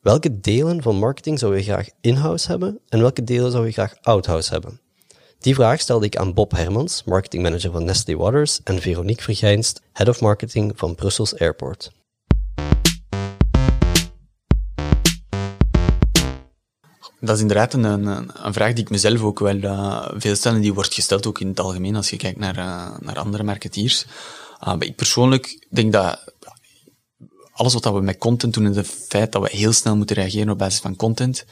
Welke delen van marketing zou je graag in-house hebben en welke delen zou je graag out-house hebben? Die vraag stelde ik aan Bob Hermans, marketingmanager van Nestlé Waters, en Veronique Vergijnst, head of marketing van Brussels Airport. Dat is inderdaad een, een, vraag die ik mezelf ook wel uh, veel stel en die wordt gesteld ook in het algemeen als je kijkt naar, uh, naar andere marketeers. Uh, ik persoonlijk denk dat alles wat we met content doen en het feit dat we heel snel moeten reageren op basis van content,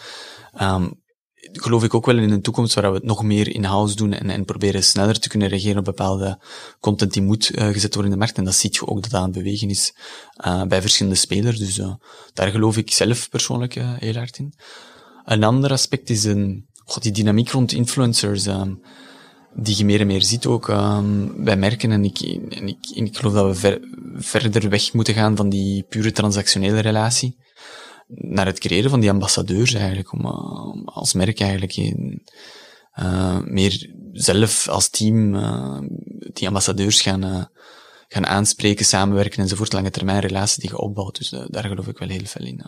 um, geloof ik ook wel in een toekomst waar we het nog meer in-house doen en, en proberen sneller te kunnen reageren op bepaalde content die moet uh, gezet worden in de markt. En dat zie je ook dat dat aan bewegen is uh, bij verschillende spelers. Dus uh, daar geloof ik zelf persoonlijk heel hard in. Een ander aspect is een, god, die dynamiek rond influencers. Um, die je meer en meer ziet ook um, bij merken. En ik, en ik, en ik geloof dat we ver, verder weg moeten gaan van die pure transactionele relatie naar het creëren van die ambassadeurs eigenlijk, om, uh, als merk eigenlijk in, uh, meer zelf als team uh, die ambassadeurs gaan, gaan aanspreken, samenwerken enzovoort, lange termijn relatie die je opbouwt. Dus daar geloof ik wel heel veel in.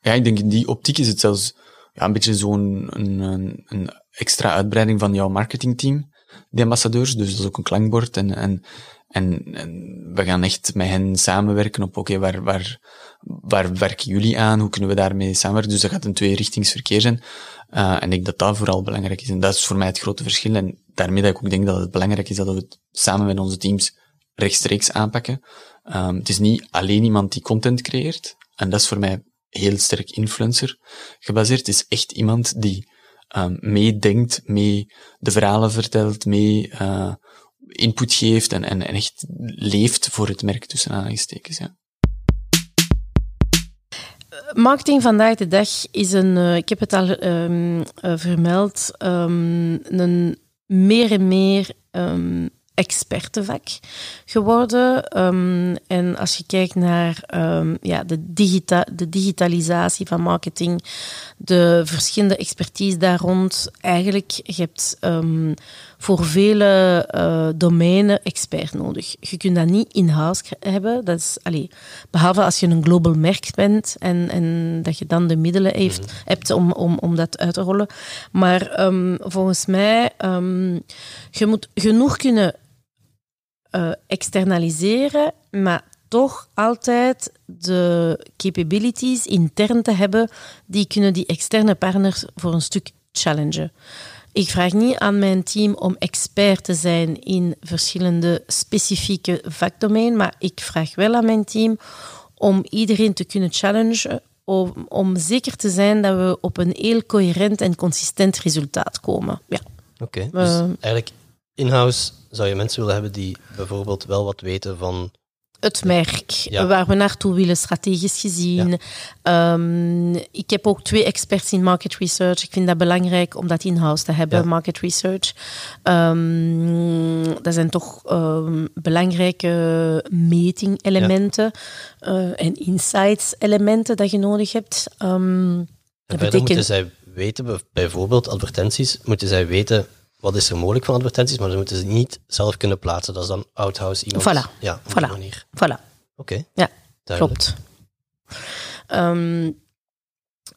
Ja, ik denk in die optiek is het zelfs ja, een beetje zo'n een, een, extra uitbreiding van jouw marketingteam, die ambassadeurs. Dus dat is ook een klankbord. En, en, en, en we gaan echt met hen samenwerken op, oké, waar, waar, waar werken jullie aan? Hoe kunnen we daarmee samenwerken? Dus dat gaat een tweerichtingsverkeer zijn. Uh, en ik denk dat dat vooral belangrijk is. En dat is voor mij het grote verschil. En daarmee dat ik ook denk dat het belangrijk is dat we het samen met onze teams rechtstreeks aanpakken. Um, het is niet alleen iemand die content creëert. En dat is voor mij heel sterk influencer gebaseerd. Het is echt iemand die um, meedenkt, mee de verhalen vertelt, mee uh, input geeft en, en, echt leeft voor het merk tussen aanhalingstekens. Ja. Marketing vandaag de dag is een, uh, ik heb het al um, uh, vermeld, um, een meer en meer um, expertenvak geworden. En als je kijkt naar ja, de, digita de digitalisatie van marketing, de verschillende expertise daar rond, eigenlijk, je hebt um, voor vele uh, domeinen expert nodig. Je kunt dat niet in-house hebben. Dat is, allee, behalve als je een global merk bent en, en dat je dan de middelen heeft, mm -hmm. hebt om, om, om dat uit te rollen. Maar volgens mij, je moet genoeg kunnen uh, externaliseren, maar toch altijd de capabilities intern te hebben die kunnen die externe partners voor een stuk challengen. Ik vraag niet aan mijn team om expert te zijn in verschillende specifieke vakdomeinen, maar ik vraag wel aan mijn team om iedereen te kunnen challengen, om, om zeker te zijn dat we op een heel coherent en consistent resultaat komen. Ja. Oké, okay, dus uh, eigenlijk in-house zou je mensen willen hebben die bijvoorbeeld wel wat weten van het merk, ja. waar we naartoe willen, strategisch gezien. Ja. Um, ik heb ook twee experts in market research. Ik vind dat belangrijk om dat in-house te hebben, ja. market research. Um, dat zijn toch um, belangrijke meting-elementen uh, en insights-elementen dat je nodig hebt. dat betekent... moeten zij weten, bijvoorbeeld advertenties, moeten zij weten wat is er mogelijk van advertenties, maar ze moeten ze niet zelf kunnen plaatsen. Dat is dan outhouse iemand. Voilà. Ja, op voilà. manier. Voilà. Oké. Okay. Ja, Duidelijk. klopt. Um,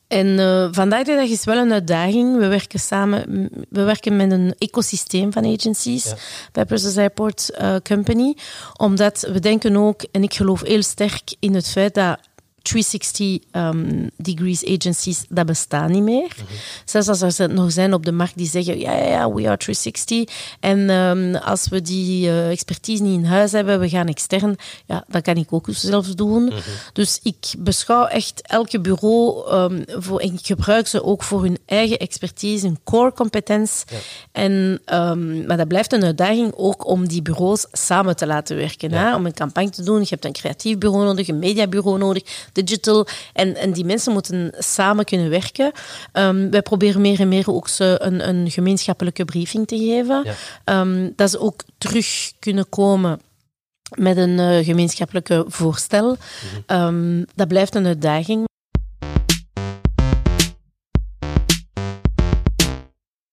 en uh, vandaag de dag is wel een uitdaging. We werken samen, we werken met een ecosysteem van agencies ja. bij Brussels Airport uh, Company, omdat we denken ook, en ik geloof heel sterk in het feit dat 360 um, degrees agencies, dat bestaan niet meer. Mm -hmm. Zelfs als er nog zijn op de markt die zeggen, ja, ja, ja, we are 360. En um, als we die uh, expertise niet in huis hebben, we gaan extern, ja, dat kan ik ook zelf doen. Mm -hmm. Dus ik beschouw echt elke bureau, um, voor, en ik gebruik ze ook voor hun eigen expertise, hun core competence. Ja. En, maar dat blijft een uitdaging ook om die bureaus samen te laten werken. Ja. Hè? Om een campagne te doen, je hebt een creatief bureau nodig, een mediabureau nodig, digital. En, en die mensen moeten samen kunnen werken. Um, wij proberen meer en meer ook ze een, een gemeenschappelijke briefing te geven. Ja. Um, dat ze ook terug kunnen komen met een uh, gemeenschappelijke voorstel. Mm -hmm. um, dat blijft een uitdaging,